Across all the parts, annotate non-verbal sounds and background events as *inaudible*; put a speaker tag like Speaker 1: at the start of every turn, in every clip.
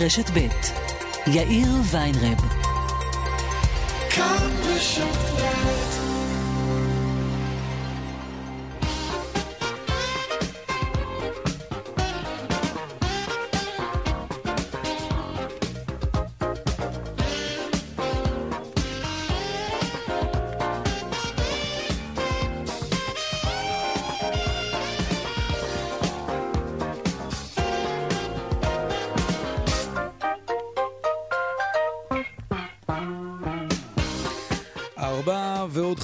Speaker 1: רשת ב' יאיר ויינרב.
Speaker 2: כאן רשת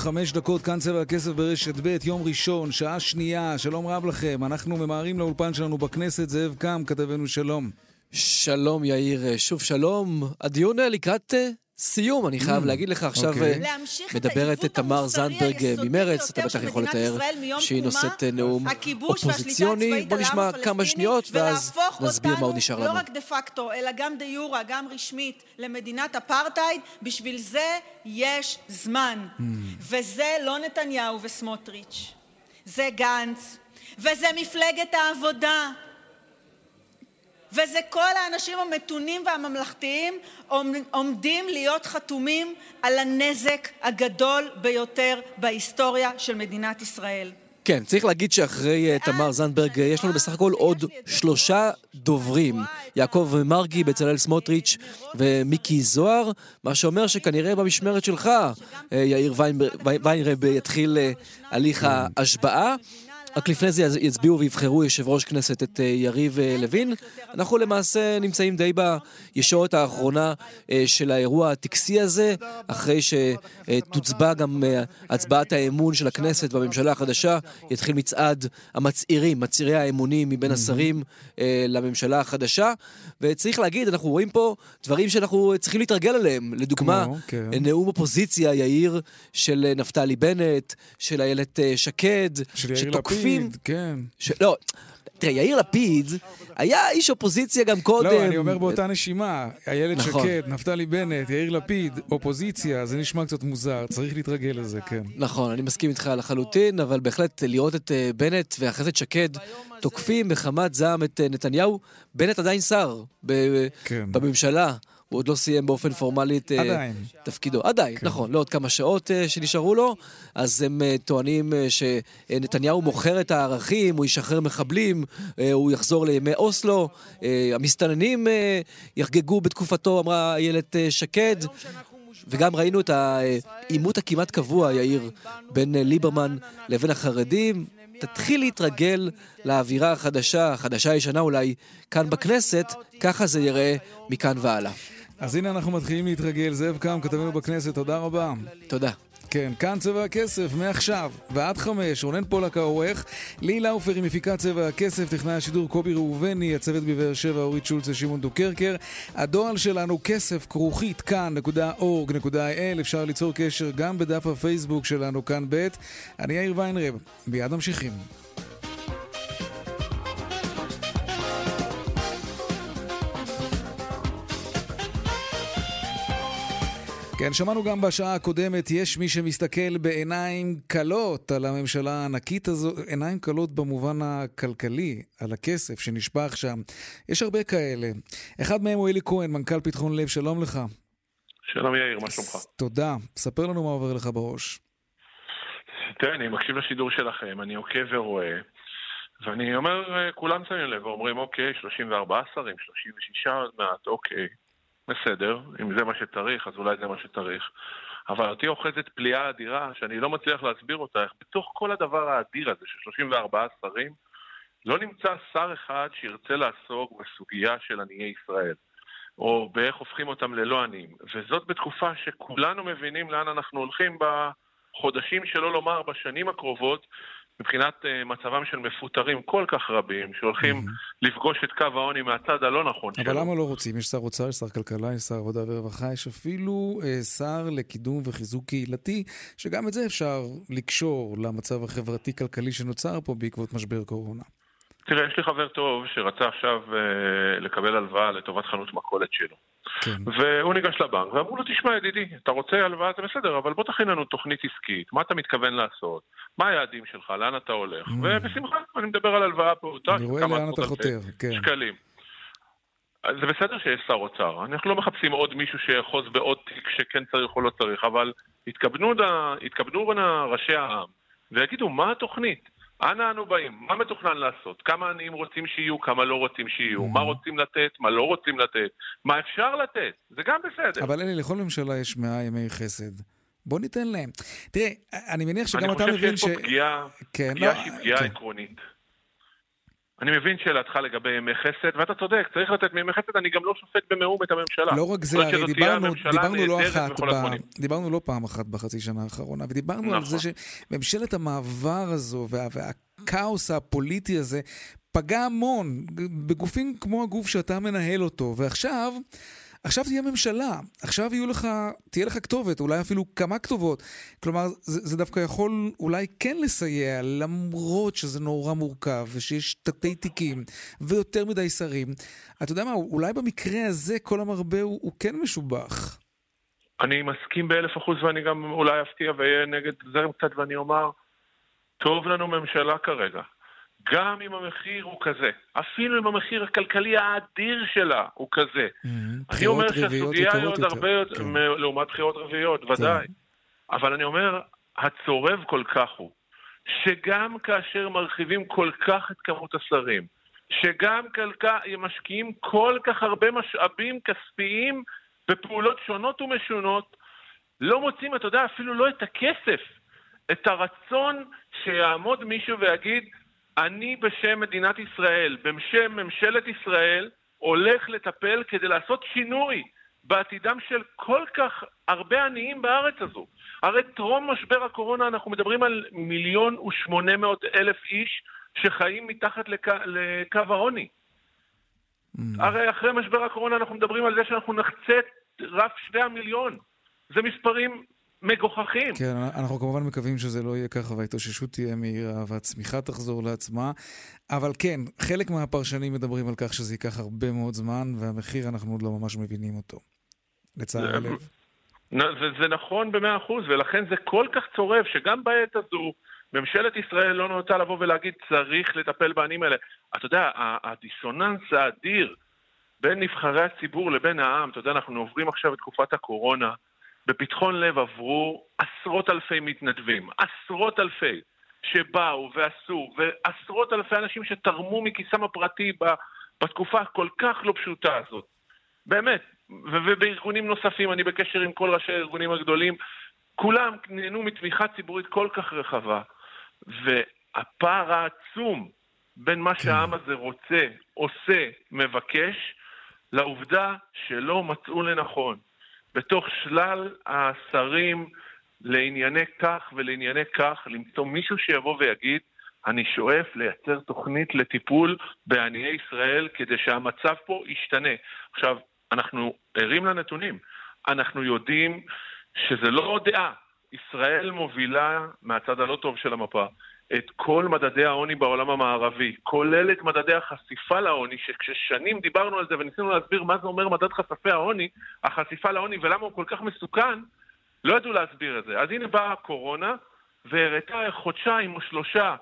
Speaker 3: חמש דקות, כאן צבע הכסף ברשת ב', יום ראשון, שעה שנייה, שלום רב לכם. אנחנו ממהרים לאולפן שלנו בכנסת, זאב קם, כתבנו שלום.
Speaker 4: שלום יאיר, שוב שלום. הדיון לקראת אה, סיום, אני חייב להגיד לך עכשיו, אוקיי. אה, מדברת תמר זנדברג אה, ממרץ, אתה בטח יכול לתאר שהיא נושאת נאום אופוזיציוני. בוא נשמע כמה שניות ואז נסביר מה עוד נשאר
Speaker 5: לנו. לא רק דה פקטו, אלא גם דה יורה, גם רשמית, למדינת אפרטהייד, בשביל זה יש זמן. Mm. וזה לא נתניהו וסמוטריץ', זה גנץ, וזה מפלגת העבודה. וזה כל האנשים המתונים והממלכתיים עומדים להיות חתומים על הנזק הגדול ביותר בהיסטוריה של מדינת ישראל.
Speaker 4: כן, צריך להגיד שאחרי אה, תמר זנדברג אה, יש לנו בסך הכל עוד שלושה דוברים. יעקב מרגי, בצלאל סמוטריץ' ומיקי זוהר, מה שאומר שכנראה במשמרת שלך, אה, יאיר ויינרב יתחיל הליך ההשבעה. רק לפני זה יצביעו ויבחרו יושב ראש כנסת את אה, יריב אה, לוין. אנחנו למעשה נמצאים די בישורת האחרונה אה, של האירוע הטקסי הזה, אחרי שתוצבע גם הצבעת האמון של הכנסת בממשלה החדשה, יתחיל מצעד המצעירים, מצעירי האמונים מבין השרים לממשלה החדשה. וצריך להגיד, אנחנו רואים פה דברים שאנחנו צריכים להתרגל עליהם. לדוגמה, כן. נאום אופוזיציה יאיר של נפתלי בנט, של איילת שקד,
Speaker 3: של לפיד, כן.
Speaker 4: ש... לא, תראה, יאיר לפיד היה איש אופוזיציה גם קודם.
Speaker 3: לא, אני אומר באותה נשימה, איילת נכון. שקד, נפתלי בנט, יאיר לפיד, אופוזיציה, זה נשמע קצת מוזר, צריך להתרגל לזה, כן.
Speaker 4: נכון, אני מסכים איתך לחלוטין, אבל בהחלט לראות את uh, בנט ואחרי זה את שקד תוקפים מחמת זעם את uh, נתניהו, בנט עדיין שר כן. בממשלה. הוא עוד לא סיים באופן פורמלי את
Speaker 3: אה,
Speaker 4: תפקידו. עדיין, כן. נכון, לא עוד כמה שעות uh, שנשארו לו, אז הם uh, טוענים שנתניהו מוכר את הערכים, הוא ישחרר מחבלים, הוא יחזור לימי אוסלו, המסתננים יחגגו בתקופתו, אמרה איילת שקד. וגם ראינו את העימות הכמעט קבוע, יאיר, בין ליברמן לבין החרדים. תתחיל להתרגל לאווירה החדשה, החדשה-ישנה אולי, כאן בכנסת, ככה זה יראה מכאן והלאה.
Speaker 3: אז הנה אנחנו מתחילים להתרגל. זאב קם, כתבנו בכנסת, תודה רבה.
Speaker 4: תודה.
Speaker 3: כן, כאן צבע הכסף, מעכשיו ועד חמש, רונן פולק העורך, לי לאופר עם מפיקת צבע הכסף, טכנאי השידור קובי ראובני, הצוות בבאר שבע, אורית שולץ ושמעון דוקרקר. הדואל שלנו כסף כרוכית כאן.org.il, אפשר ליצור קשר גם בדף הפייסבוק שלנו כאן ב'. אני יאיר ויינרב, מיד ממשיכים. כן, שמענו גם בשעה הקודמת, יש מי שמסתכל בעיניים כלות על הממשלה הענקית הזו, עיניים כלות במובן הכלכלי, על הכסף שנשפך שם. יש הרבה כאלה. אחד מהם הוא אלי כהן, מנכ"ל פתחון לב, שלום לך.
Speaker 6: שלום יאיר, מה שלומך?
Speaker 3: תודה. ספר לנו מה עובר לך בראש.
Speaker 6: תראה, אני מקשיב לשידור שלכם, אני עוקב ורואה, ואני אומר, כולם שמים לב ואומרים, אוקיי, 34 שרים, 36 עוד מעט, אוקיי. בסדר, אם זה מה שצריך, אז אולי זה מה שצריך. אבל אותי אוחזת פליאה אדירה, שאני לא מצליח להסביר אותה, איך בתוך כל הדבר האדיר הזה של 34 שרים, לא נמצא שר אחד שירצה לעסוק בסוגיה של עניי ישראל, או באיך הופכים אותם ללא עניים. וזאת בתקופה שכולנו מבינים לאן אנחנו הולכים בחודשים, שלא לומר בשנים הקרובות, מבחינת uh, מצבם של מפוטרים כל כך רבים, שהולכים mm-hmm. לפגוש את קו העוני מהצד הלא נכון
Speaker 3: שלו. אבל למה לא רוצים? יש שר אוצר, יש שר כלכלה, יש שר עבודה ורווחה, יש אפילו uh, שר לקידום וחיזוק קהילתי, שגם את זה אפשר לקשור למצב החברתי-כלכלי שנוצר פה בעקבות משבר קורונה.
Speaker 6: תראה, יש לי חבר טוב שרצה עכשיו uh, לקבל הלוואה לטובת חנות מכולת שלו. כן. והוא ניגש לבנק ואמרו לו, תשמע ידידי, אתה רוצה הלוואה, זה בסדר, אבל בוא תכין לנו תוכנית עסקית, מה אתה מתכוון לעשות, מה היעדים שלך, לאן אתה הולך, mm. ובשמחה, אני מדבר על הלוואה פעוטה,
Speaker 3: אני רואה לאן אתה חותר, כן.
Speaker 6: שקלים. זה בסדר שיש שר אוצר, אנחנו לא מחפשים עוד מישהו שיאחוז בעוד תיק שכן צריך או לא צריך, אבל יתכבדו, יתכבדו ראשי העם ויגידו מה התוכנית, אנה אנו באים, מה מתוכנן לעשות, כמה עניים רוצים שיהיו, כמה לא רוצים שיהיו, מה רוצים לתת, מה לא רוצים לתת, מה אפשר לתת, זה גם בסדר.
Speaker 3: אבל אלי, לכל ממשלה יש מאה ימי חסד. בוא ניתן להם. תראה, אני מניח שגם אתה מבין ש...
Speaker 6: אני חושב שיש פה פגיעה, כן, פגיעה לא, שהיא פגיעה כן. עקרונית. אני מבין שאלתך לגבי ימי חסד, ואתה צודק, צריך לתת מימי חסד, אני גם לא שופט במאום את הממשלה.
Speaker 3: לא רק זה, הרי דיברנו, דיברנו לא אחת, ב, דיברנו לא פעם אחת בחצי שנה האחרונה, ודיברנו נכון. על זה נכון. שממשלת המעבר הזו וה, והכאוס הפוליטי הזה פגע המון בגופים כמו הגוף שאתה מנהל אותו, ועכשיו... עכשיו תהיה ממשלה, עכשיו יהיו לך, תהיה לך כתובת, אולי אפילו כמה כתובות. כלומר, זה, זה דווקא יכול אולי כן לסייע, למרות שזה נורא מורכב, ושיש תתי תיקים, ויותר מדי שרים. אתה יודע מה, אולי במקרה הזה כל המרבה הוא, הוא כן משובח.
Speaker 6: אני מסכים באלף אחוז, ואני גם אולי אפתיע ואהיה נגד זרם קצת, ואני אומר, טוב לנו ממשלה כרגע. גם אם המחיר הוא כזה, אפילו אם המחיר הכלכלי האדיר שלה הוא כזה.
Speaker 3: Mm-hmm. אני אומר שהסוגיה היא עוד הרבה יותר,
Speaker 6: כן. לעומת בחירות רביעיות, כן. ודאי. אבל אני אומר, הצורב כל כך הוא, שגם כאשר מרחיבים כל כך את כמות השרים, שגם משקיעים כל כך הרבה משאבים כספיים בפעולות שונות ומשונות, לא מוצאים, אתה יודע, אפילו לא את הכסף, את הרצון שיעמוד מישהו ויגיד, אני בשם מדינת ישראל, בשם ממשלת ישראל, הולך לטפל כדי לעשות שינוי בעתידם של כל כך הרבה עניים בארץ הזו. הרי טרום משבר הקורונה אנחנו מדברים על מיליון ושמונה מאות אלף איש שחיים מתחת לק... לקו העוני. Mm. הרי אחרי משבר הקורונה אנחנו מדברים על זה שאנחנו נחצה את רף שני המיליון. זה מספרים מגוחכים.
Speaker 3: כן, אנחנו כמובן מקווים שזה לא יהיה ככה וההתאוששות תהיה מהירה והצמיחה תחזור לעצמה. אבל כן, חלק מהפרשנים מדברים על כך שזה ייקח הרבה מאוד זמן, והמחיר אנחנו עוד לא ממש מבינים אותו. לצער הלב.
Speaker 6: זה, זה נכון במאה אחוז, ולכן זה כל כך צורב שגם בעת הזו ממשלת ישראל לא נוטה לבוא ולהגיד צריך לטפל בעניים האלה. אתה יודע, הדיסוננס האדיר בין נבחרי הציבור לבין העם, אתה יודע, אנחנו עוברים עכשיו את תקופת הקורונה, בפתחון לב עברו עשרות אלפי מתנדבים, עשרות אלפי, שבאו ועשו, ועשרות אלפי אנשים שתרמו מכיסם הפרטי בתקופה הכל כך לא פשוטה הזאת. באמת, ובארגונים נוספים, אני בקשר עם כל ראשי הארגונים הגדולים, כולם נהנו מתמיכה ציבורית כל כך רחבה. והפער העצום בין מה כן. שהעם הזה רוצה, עושה, מבקש, לעובדה שלא מצאו לנכון בתוך שלל השרים לענייני כך ולענייני כך, למצוא מישהו שיבוא ויגיד, אני שואף לייצר תוכנית לטיפול בעניי ישראל כדי שהמצב פה ישתנה. עכשיו, אנחנו ערים לנתונים. אנחנו יודעים שזה לא דעה. ישראל מובילה מהצד הלא טוב של המפה. את כל מדדי העוני בעולם המערבי, כולל את מדדי החשיפה לעוני, שכששנים דיברנו על זה וניסינו להסביר מה זה אומר מדד חשפי העוני, החשיפה לעוני ולמה הוא כל כך מסוכן, לא ידעו להסביר את זה. אז הנה באה הקורונה והראתה חודשיים או שלושה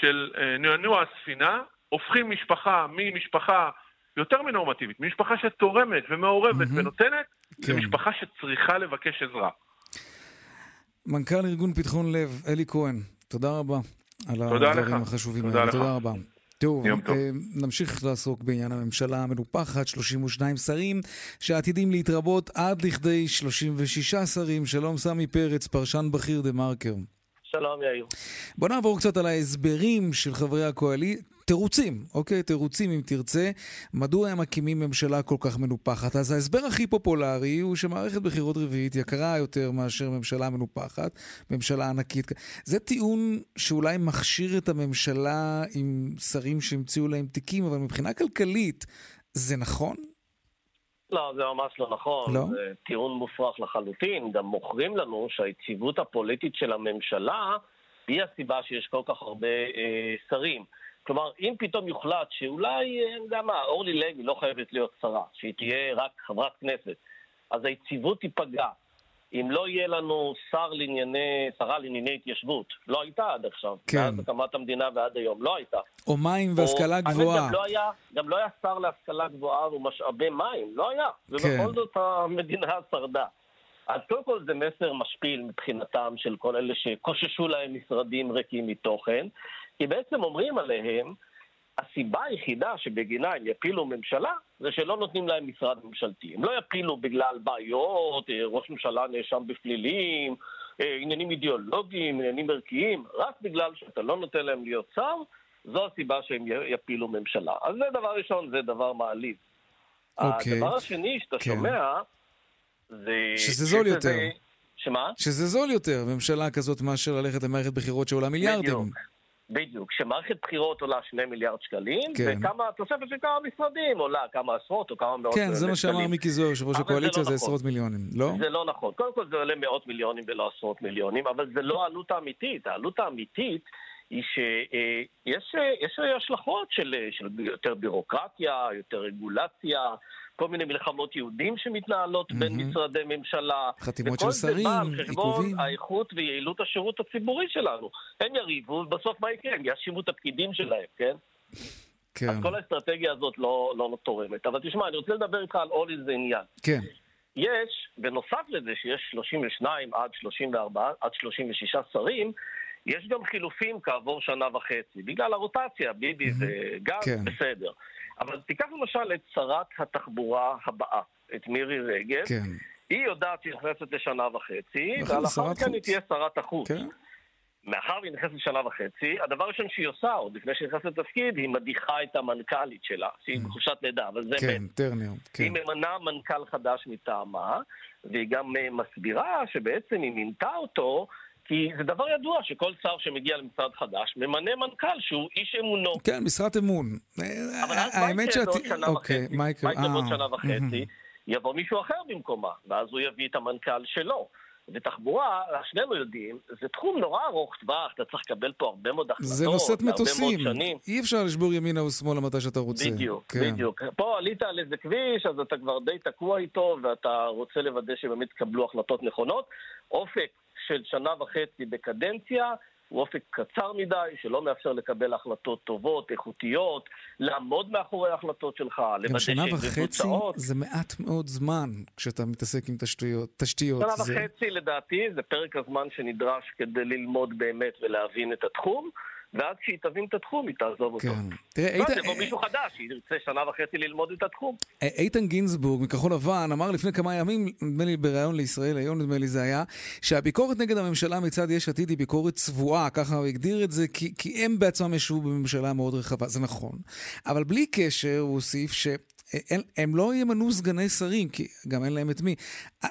Speaker 6: של אה, נענוע הספינה, הופכים משפחה ממשפחה יותר מנורמטיבית, ממשפחה שתורמת ומעורבת mm-hmm. ונותנת, כן. למשפחה שצריכה לבקש עזרה.
Speaker 3: מנכ"ל ארגון פתחון לב, אלי כהן, תודה רבה. על הדברים לך. החשובים האלה. תודה רבה. טוב, אה, נמשיך לעסוק בעניין הממשלה המנופחת, 32 שרים שעתידים להתרבות עד לכדי 36 שרים. שלום סמי פרץ, פרשן בכיר דה מרקר.
Speaker 2: שלום יאיר.
Speaker 3: בוא נעבור קצת על ההסברים של חברי הקואליציה. תירוצים, אוקיי? תירוצים אם תרצה, מדוע הם מקימים ממשלה כל כך מנופחת. אז ההסבר הכי פופולרי הוא שמערכת בחירות רביעית יקרה יותר מאשר ממשלה מנופחת, ממשלה ענקית. זה טיעון שאולי מכשיר את הממשלה עם שרים שהמציאו להם תיקים, אבל מבחינה כלכלית, זה נכון?
Speaker 2: לא, זה ממש לא נכון. לא? זה טיעון מופרך לחלוטין. גם מוכרים לנו שהיציבות הפוליטית של הממשלה היא הסיבה שיש כל כך הרבה אה, שרים. כלומר, אם פתאום יוחלט שאולי, אני יודע מה, אורלי לוי לא חייבת להיות שרה, שהיא תהיה רק חברת כנסת, אז היציבות תיפגע. אם לא יהיה לנו שר לענייני, שרה לענייני התיישבות, לא הייתה עד עכשיו, כן. מאז הקמת המדינה ועד היום, לא הייתה.
Speaker 3: או מים והשכלה או, גבוהה.
Speaker 2: גם לא, היה, גם לא היה שר להשכלה גבוהה ומשאבי מים, לא היה. כן. ובכל זאת המדינה שרדה. אז קודם כל זה מסר משפיל מבחינתם של כל אלה שקוששו להם משרדים ריקים מתוכן, כי בעצם אומרים עליהם, הסיבה היחידה שבגינה הם יפילו ממשלה זה שלא נותנים להם משרד ממשלתי. הם לא יפילו בגלל בעיות, אה, ראש ממשלה נאשם בפלילים, אה, עניינים אידיאולוגיים, עניינים ערכיים, רק בגלל שאתה לא נותן להם להיות שר, זו הסיבה שהם יפילו ממשלה. אז זה דבר ראשון, זה דבר מעליב. Okay. אוקיי. הדבר השני שאתה כן. שומע, זה...
Speaker 3: שזה זול יותר. זה...
Speaker 2: שמה?
Speaker 3: שזה זול יותר, ממשלה כזאת, מאשר ללכת למערכת בחירות שעולה מיליארדים.
Speaker 2: בדיוק. בדיוק, שמערכת בחירות עולה שני מיליארד שקלים, כן. וכמה, תוספת של כמה משרדים עולה, כמה עשרות או כמה מאות
Speaker 3: כן, זה מה שאמר מיקי זוהר, יושב ראש הקואליציה, זה, לא זה נכון. עשרות מיליונים, לא?
Speaker 2: זה לא נכון. קודם כל זה עולה מאות מיליונים ולא עשרות מיליונים, אבל זה לא העלות האמיתית. העלות האמיתית היא שיש אה, השלכות של, של יותר בירוקרטיה, יותר רגולציה, כל מיני מלחמות יהודים שמתנהלות mm-hmm. בין משרדי ממשלה.
Speaker 3: חתימות של שרים, עיכובים. וכל זה בא על חשבון
Speaker 2: האיכות ויעילות השירות הציבורי שלנו. הם יריבו, ובסוף מה יקרה? הם יאשימו את הפקידים שלהם, כן? כן. אז כל האסטרטגיה הזאת לא, לא תורמת. אבל תשמע, אני רוצה לדבר איתך על עוד איזה עניין.
Speaker 3: כן.
Speaker 2: יש, בנוסף לזה שיש 32 עד 34, עד 36 שרים, יש גם חילופים כעבור שנה וחצי. בגלל הרוטציה, ביבי mm-hmm. וגם, כן. בסדר. אבל תיקח למשל את שרת התחבורה הבאה, את מירי רגב. כן. היא יודעת שהיא נכנסת לשנה וחצי, ולאחר מכן היא תהיה שרת החוץ. כן. מאחר והיא נכנסת לשנה וחצי, הדבר הראשון שהיא עושה, עוד לפני שהיא נכנסת לתפקיד, היא מדיחה את המנכ"לית שלה, שהיא mm. בחופשת לידה, אבל זה...
Speaker 3: כן, טרנר, כן.
Speaker 2: היא ממנה מנכ"ל חדש מטעמה, והיא גם אה, מסבירה שבעצם היא מינתה אותו כי זה דבר ידוע שכל שר שמגיע למשרד חדש ממנה מנכ"ל שהוא איש אמונו.
Speaker 3: כן, משרת אמון.
Speaker 2: אבל אז מה יקרה בעוד שנה אוקיי, וחצי? מה יקרה בעוד שנה וחצי? יבוא מישהו אחר במקומה, ואז הוא יביא את המנכ"ל שלו. ותחבורה, שנינו יודעים, זה תחום נורא ארוך טווח, אתה צריך לקבל פה הרבה מאוד החלטות,
Speaker 3: זה נושאת מטוסים, אי אפשר לשבור ימינה ושמאלה מתי שאתה רוצה.
Speaker 2: בדיוק, כן. בדיוק. פה עלית על איזה כביש, אז אתה כבר די תקוע איתו, ואתה רוצה לוודא שבאמת תקבלו החלטות נכונות. אופק של שנה וחצי בקדנציה הוא אופק קצר מדי, שלא מאפשר לקבל החלטות טובות, איכותיות, לעמוד מאחורי ההחלטות שלך,
Speaker 3: לוודא שנה וחצי זה מעט מאוד זמן כשאתה מתעסק עם תשתיות. תשתיות
Speaker 2: שנה זה... וחצי לדעתי זה פרק הזמן שנדרש כדי ללמוד באמת ולהבין את התחום. ואז כשהיא תבין את התחום, היא תעזוב אותו. כן. תראה, איתן... יבוא מישהו חדש, שירצה שנה וחצי ללמוד את התחום.
Speaker 3: איתן גינזבורג מכחול לבן אמר לפני כמה ימים, נדמה לי בריאיון לישראל היום, נדמה לי זה היה, שהביקורת נגד הממשלה מצד יש עתיד היא ביקורת צבועה, ככה הוא הגדיר את זה, כי, כי הם בעצמם ישבו בממשלה מאוד רחבה, זה נכון. אבל בלי קשר, הוא הוסיף ש... הם, הם לא ימנו סגני שרים, כי גם אין להם את מי.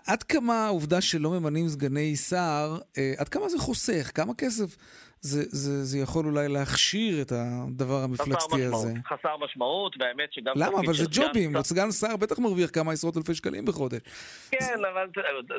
Speaker 3: עד כמה העובדה שלא ממנים סגני שר, אה, עד כמה זה חוסך? כמה כסף זה, זה, זה יכול אולי להכשיר את הדבר המפלצתי
Speaker 2: חסר
Speaker 3: הזה.
Speaker 2: חסר משמעות, והאמת שגם...
Speaker 3: למה? אבל זה ג'ובים, גם... סגן שר בטח מרוויח כמה עשרות אלפי שקלים בחודש.
Speaker 2: כן, אבל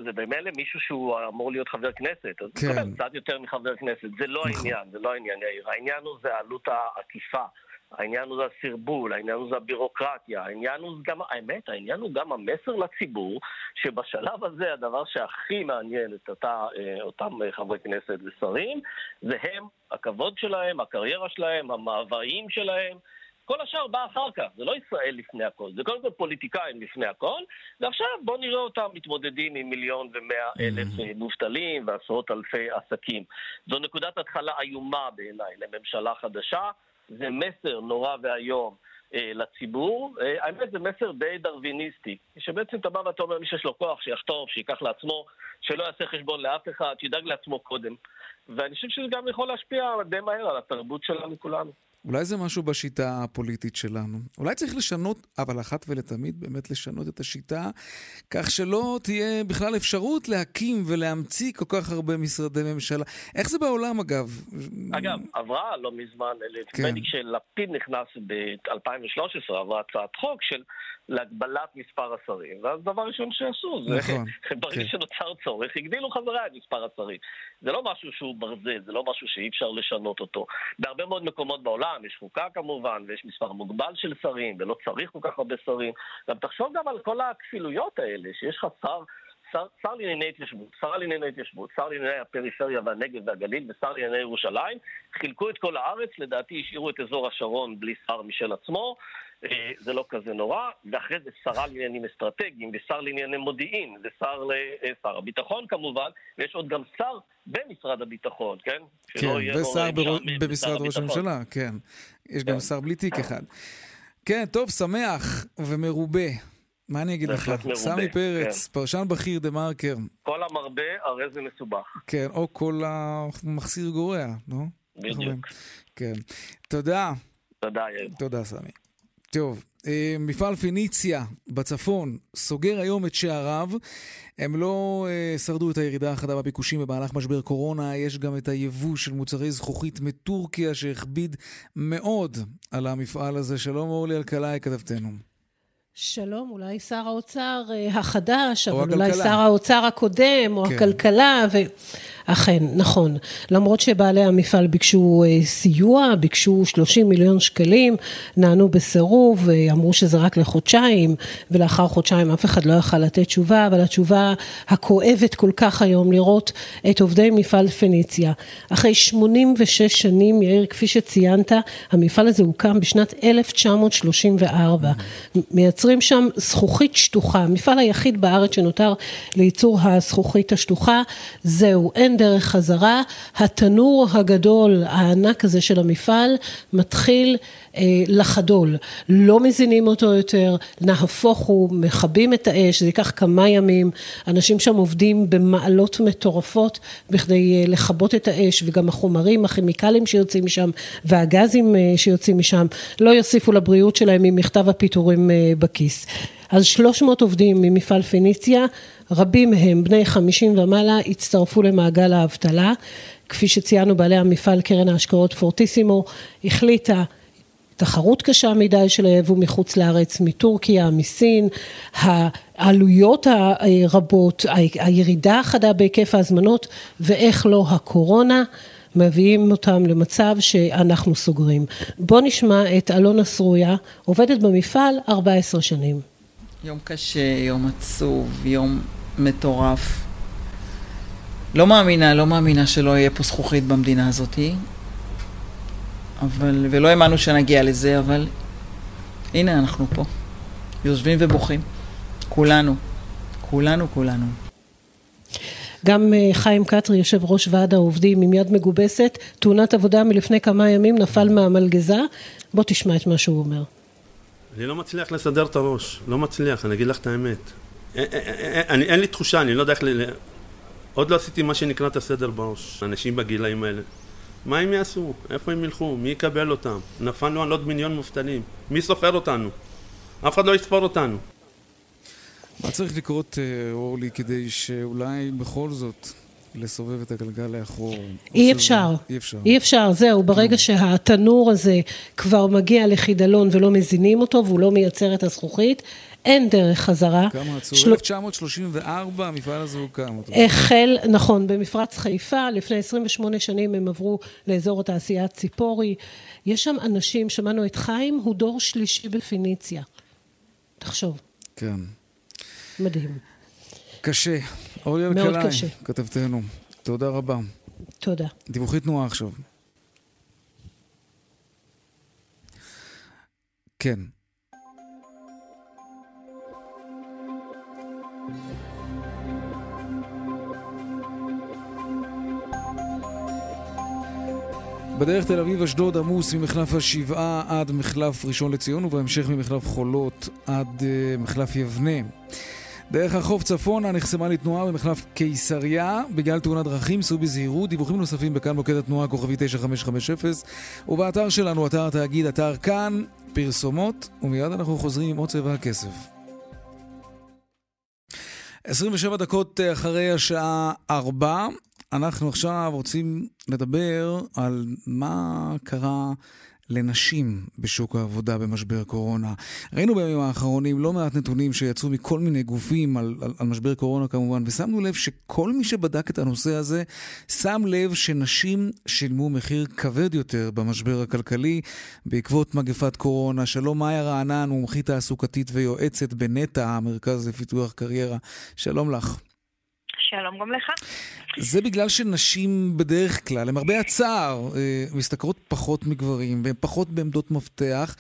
Speaker 2: זה במילא מישהו שהוא אמור להיות חבר כנסת, אז כן. זה קצת יותר מחבר כנסת. זה לא נכון. העניין, זה לא העניין, יאיר. העניין הוא זה העלות העקיפה. העניין הוא זה הסרבול, העניין הוא זה הבירוקרטיה, העניין הוא גם, האמת, העניין הוא גם המסר לציבור, שבשלב הזה הדבר שהכי מעניין את אותה, אה, אותם חברי כנסת ושרים, זה הם, הכבוד שלהם, הקריירה שלהם, המאוויים שלהם. כל השאר בא אחר כך, זה לא ישראל לפני הכל, זה קודם כל פוליטיקאים לפני הכל, ועכשיו בואו נראה אותם מתמודדים עם מיליון ומאה אלף mm-hmm. מובטלים ועשרות אלפי עסקים. זו נקודת התחלה איומה בעיניי לממשלה חדשה. זה מסר נורא ואיום אה, לציבור. אה, האמת זה מסר די דרוויניסטי, שבעצם אתה בא ואתה אומר מי שיש לו כוח שיחטוף, שייקח לעצמו, שלא יעשה חשבון לאף אחד, שידאג לעצמו קודם. ואני חושב שזה גם יכול להשפיע די מהר על התרבות שלנו כולנו.
Speaker 3: אולי זה משהו בשיטה הפוליטית שלנו. אולי צריך לשנות, אבל אחת ולתמיד באמת לשנות את השיטה, כך שלא תהיה בכלל אפשרות להקים ולהמציא כל כך הרבה משרדי ממשלה. איך זה בעולם אגב?
Speaker 2: אגב, עברה לא מזמן, כן. לי כשלפיד נכנס ב-2013, עברה הצעת חוק של להגבלת מספר השרים. ואז דבר ראשון שעשו, זה נכון, *laughs* ברגע כן. שנוצר צורך, הגדילו חזרה את מספר השרים. זה לא משהו שהוא ברזל, זה לא משהו שאי אפשר לשנות אותו. בהרבה מאוד מקומות בעולם יש חוקה כמובן, ויש מספר מוגבל של שרים, ולא צריך כל כך הרבה שרים. גם תחשוב גם על כל הכפילויות האלה, שיש לך שר... שר, שר לענייני התיישבות, שרה לענייני התיישבות, שר לענייני הפריפריה והנגב והגליל ושר לענייני ירושלים, חילקו את כל הארץ, לדעתי השאירו את אזור השרון בלי שר משל עצמו, זה לא כזה נורא, ואחרי זה שרה לעניינים אסטרטגיים, ושר לענייני מודיעין, ושר לשר אה, הביטחון כמובן, ויש עוד גם שר במשרד הביטחון, כן?
Speaker 3: כן, ושר במשרד ראש הממשלה, כן. יש גם כן. שר בלי תיק אחד. כן, טוב, שמח ומרובה. מה אני אגיד לך? סמי פרץ, כן. פרשן בכיר דה מרקר.
Speaker 2: כל המרבה, הרי זה מסובך.
Speaker 3: כן, או כל המחסיר גורע, לא?
Speaker 2: בדיוק.
Speaker 3: כן. תודה.
Speaker 2: תודה, יאיר.
Speaker 3: תודה, סמי. טוב, אה, מפעל פיניציה בצפון סוגר היום את שעריו. הם לא אה, שרדו את הירידה החדה בביקושים במהלך משבר קורונה, יש גם את היבוא של מוצרי זכוכית מטורקיה שהכביד מאוד על המפעל הזה. שלום אורלי אלקלעי, כתבתנו.
Speaker 7: שלום, אולי שר האוצר אה, החדש, אבל הכלכלה. אולי שר האוצר הקודם, או כן. הכלכלה, ו... אכן, נכון. למרות שבעלי המפעל ביקשו אה, סיוע, ביקשו 30 מיליון שקלים, נענו בסירוב, אמרו שזה רק לחודשיים, ולאחר חודשיים אף אחד לא יכל לתת תשובה, אבל התשובה הכואבת כל כך היום לראות את עובדי מפעל פניציה. אחרי 86 שנים, יאיר, כפי שציינת, המפעל הזה הוקם בשנת 1934. מייצרים שם זכוכית שטוחה, המפעל היחיד בארץ שנותר לייצור הזכוכית השטוחה, זהו, אין דרך חזרה, התנור הגדול הענק הזה של המפעל מתחיל אה, לחדול, לא מזינים אותו יותר, נהפוך הוא, מכבים את האש, זה ייקח כמה ימים, אנשים שם עובדים במעלות מטורפות בכדי אה, לכבות את האש וגם החומרים, הכימיקלים שיוצאים משם והגזים אה, שיוצאים משם לא יוסיפו לבריאות שלהם עם מכתב הפיטורים אה, בכיס. אז 300 עובדים ממפעל פניציה, רבים מהם בני 50 ומעלה, הצטרפו למעגל האבטלה. כפי שציינו בעלי המפעל קרן ההשקעות פורטיסימו, החליטה תחרות קשה מדי של היבוא מחוץ לארץ, מטורקיה, מסין, העלויות הרבות, הירידה החדה בהיקף ההזמנות ואיך לא הקורונה מביאים אותם למצב שאנחנו סוגרים. בואו נשמע את אלונה סרויה, עובדת במפעל 14 שנים.
Speaker 8: יום קשה, יום עצוב, יום מטורף. לא מאמינה, לא מאמינה שלא יהיה פה זכוכית במדינה הזאתי. אבל, ולא האמנו שנגיע לזה, אבל הנה אנחנו פה. יושבים ובוכים. כולנו. כולנו, כולנו.
Speaker 7: גם אה, חיים קטרי, יושב ראש ועד העובדים עם יד מגובסת, תאונת עבודה מלפני כמה ימים, נפל מהמלגזה. בוא תשמע את מה שהוא אומר.
Speaker 9: אני לא מצליח לסדר את הראש, לא מצליח, אני אגיד לך את האמת. אין, אין, אין, אין לי תחושה, אני לא יודע איך ל... עוד לא עשיתי מה שנקרא את הסדר בראש, אנשים בגילאים האלה. מה הם יעשו? איפה הם ילכו? מי יקבל אותם? נפלנו על עוד מיליון מובטלים. מי סופר אותנו? אף אחד לא יספור אותנו.
Speaker 3: מה צריך לקרות, אה, אורלי, כדי שאולי בכל זאת לסובב את הגלגל לאחור?
Speaker 7: אי אפשר. אי אפשר. אי אפשר, זהו. ברגע שהתנור הזה כבר מגיע לחידלון ולא מזינים אותו והוא לא מייצר את הזכוכית, אין דרך חזרה.
Speaker 3: כמה עצוב? של... 1934 המפעל הזה הוקם.
Speaker 7: החל, נכון, במפרץ חיפה, לפני 28 שנים הם עברו לאזור התעשייה ציפורי. יש שם אנשים, שמענו את חיים, הוא דור שלישי בפיניציה. תחשוב.
Speaker 3: כן.
Speaker 7: מדהים.
Speaker 3: קשה. אורלי אלקלעי, כתבתנו. תודה רבה.
Speaker 7: תודה.
Speaker 3: דיווחי תנועה עכשיו. כן. בדרך תל אביב-אשדוד עמוס ממחלף השבעה עד מחלף ראשון לציון ובהמשך ממחלף חולות עד uh, מחלף יבנה. דרך החוף צפונה נחסמה לתנועה במחלף קיסריה בגלל תאונת דרכים, סעו בזהירות. דיווחים נוספים בכאן מוקד התנועה כוכבי 9550 ובאתר שלנו, אתר התאגיד, אתר כאן, פרסומות, ומיד אנחנו חוזרים עם עוד צבע הכסף. 27 דקות אחרי השעה 4, אנחנו עכשיו רוצים לדבר על מה קרה לנשים בשוק העבודה במשבר קורונה. ראינו בימים האחרונים לא מעט נתונים שיצאו מכל מיני גופים על, על, על משבר קורונה כמובן, ושמנו לב שכל מי שבדק את הנושא הזה, שם לב שנשים שילמו מחיר כבד יותר במשבר הכלכלי בעקבות מגפת קורונה. שלום מאיה רענן, מומחית תעסוקתית ויועצת בנטע, המרכז לפיתוח קריירה. שלום לך.
Speaker 10: שלום גם לך.
Speaker 3: זה בגלל שנשים בדרך כלל, למרבה הצער, אה, משתכרות פחות מגברים והן פחות בעמדות מפתח,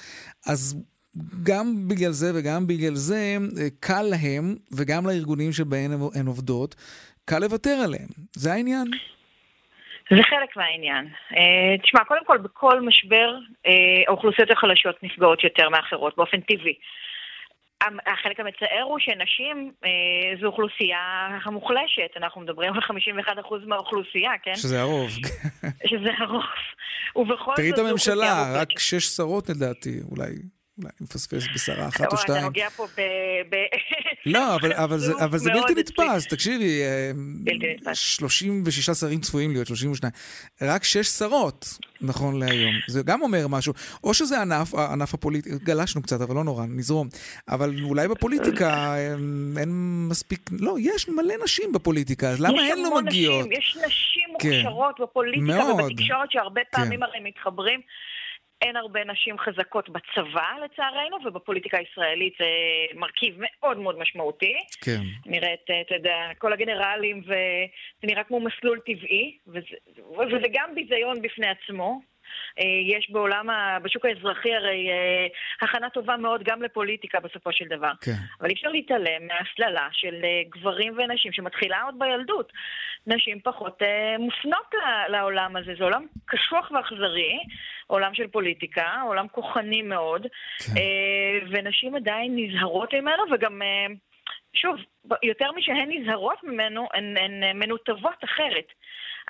Speaker 3: אז גם בגלל זה וגם בגלל זה אה, קל להם, וגם לארגונים שבהם הן עובדות, קל לוותר עליהם. זה העניין.
Speaker 10: זה חלק מהעניין. Uh, תשמע, קודם כל, בכל משבר uh, האוכלוסיות החלשות נפגעות יותר מאחרות, באופן טבעי. החלק המצער הוא שנשים אה, זו אוכלוסייה המוחלשת, אנחנו מדברים על 51% מהאוכלוסייה, כן?
Speaker 3: שזה הרוב.
Speaker 10: שזה הרוב. ובכל
Speaker 3: זאת... תראי את הממשלה, רק שש שרות לדעתי, אולי. אולי אני מפספס בשרה אחת או שתיים.
Speaker 10: אתה נוגע פה ב...
Speaker 3: לא, אבל זה *laughs* בלתי נתפס, תקשיבי, 36 אה, שרים צפויים להיות, 32. רק שש שרות, נכון להיום. זה גם אומר משהו. או שזה ענף, ענף הפוליטיקה, גלשנו קצת, אבל לא נורא, נזרום. אבל אולי בפוליטיקה אין מספיק, לא, יש מלא נשים בפוליטיקה, אז למה הן לא מגיעות?
Speaker 10: יש נשים כן. מוכשרות בפוליטיקה ובתקשורת שהרבה פעמים כן. הרי מתחברים. אין הרבה נשים חזקות בצבא, לצערנו, ובפוליטיקה הישראלית זה מרכיב מאוד מאוד משמעותי.
Speaker 3: כן.
Speaker 10: נראית, אתה יודע, כל הגנרלים, וזה נראה כמו מסלול טבעי, וזה, וזה גם ביזיון בפני עצמו. אה, יש בעולם, ה... בשוק האזרחי הרי אה, הכנה טובה מאוד גם לפוליטיקה בסופו של דבר.
Speaker 3: כן.
Speaker 10: אבל אי אפשר להתעלם מההסללה של אה, גברים ונשים שמתחילה עוד בילדות. נשים פחות מופנות לעולם הזה, זה עולם קשוח ואכזרי. עולם של פוליטיקה, עולם כוחני מאוד, כן. ונשים עדיין נזהרות ממנו, וגם, שוב, יותר משהן נזהרות ממנו, הן, הן מנותבות אחרת.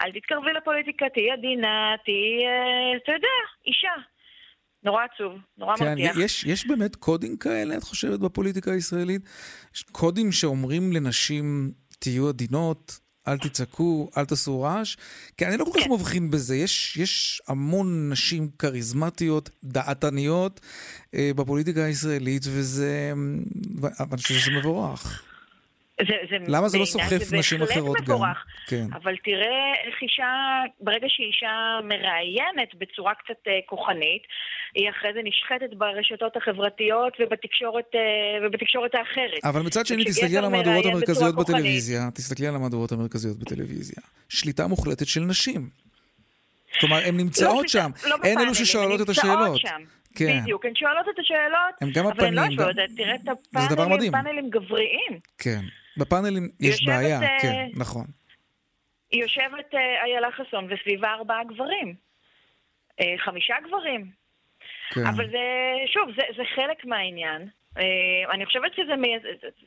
Speaker 10: אל תתקרבי לפוליטיקה, תהיי עדינה, תהיי, אה, אתה יודע, אישה. נורא עצוב, נורא כן, מרתיח.
Speaker 3: יש, יש באמת קודים כאלה, את חושבת, בפוליטיקה הישראלית? יש קודים שאומרים לנשים, תהיו עדינות, אל תצעקו, אל תעשו רעש? כי אני לא כל כך כן. מבחין בזה. יש, יש המון נשים כריזמטיות, דעתניות, אה, בפוליטיקה הישראלית, וזה... אני חושב שזה מבורך.
Speaker 10: זה, זה
Speaker 3: למה זה לא סוחף נשים אחרות מבורך, גם?
Speaker 10: כן. אבל תראה איך אישה, ברגע שאישה מראיינת בצורה קצת uh, כוחנית, היא אחרי זה נשחטת ברשתות החברתיות ובתקשורת, uh, ובתקשורת האחרת.
Speaker 3: אבל מצד שני, תסתכלי על המהדורות המרכזיות בטלוויזיה, תסתכלי על המהדורות המרכזיות בטלוויזיה. שליטה מוחלטת של נשים. כלומר, הן נמצאות לא שם. לא הן אלו ששואלות את השאלות. שם.
Speaker 10: כן. בדיוק, הן שואלות את השאלות,
Speaker 3: הם גם
Speaker 10: אבל הן לא שואלות, תראה את הפאנלים, פאנלים גבריים.
Speaker 3: כן. בפאנלים יש בעיה, אה, כן, נכון.
Speaker 10: יושבת אה, איילה חסון וסביבה ארבעה גברים. אה, חמישה גברים. כן. אבל זה, שוב, זה, זה חלק מהעניין. Uh, אני חושבת שזה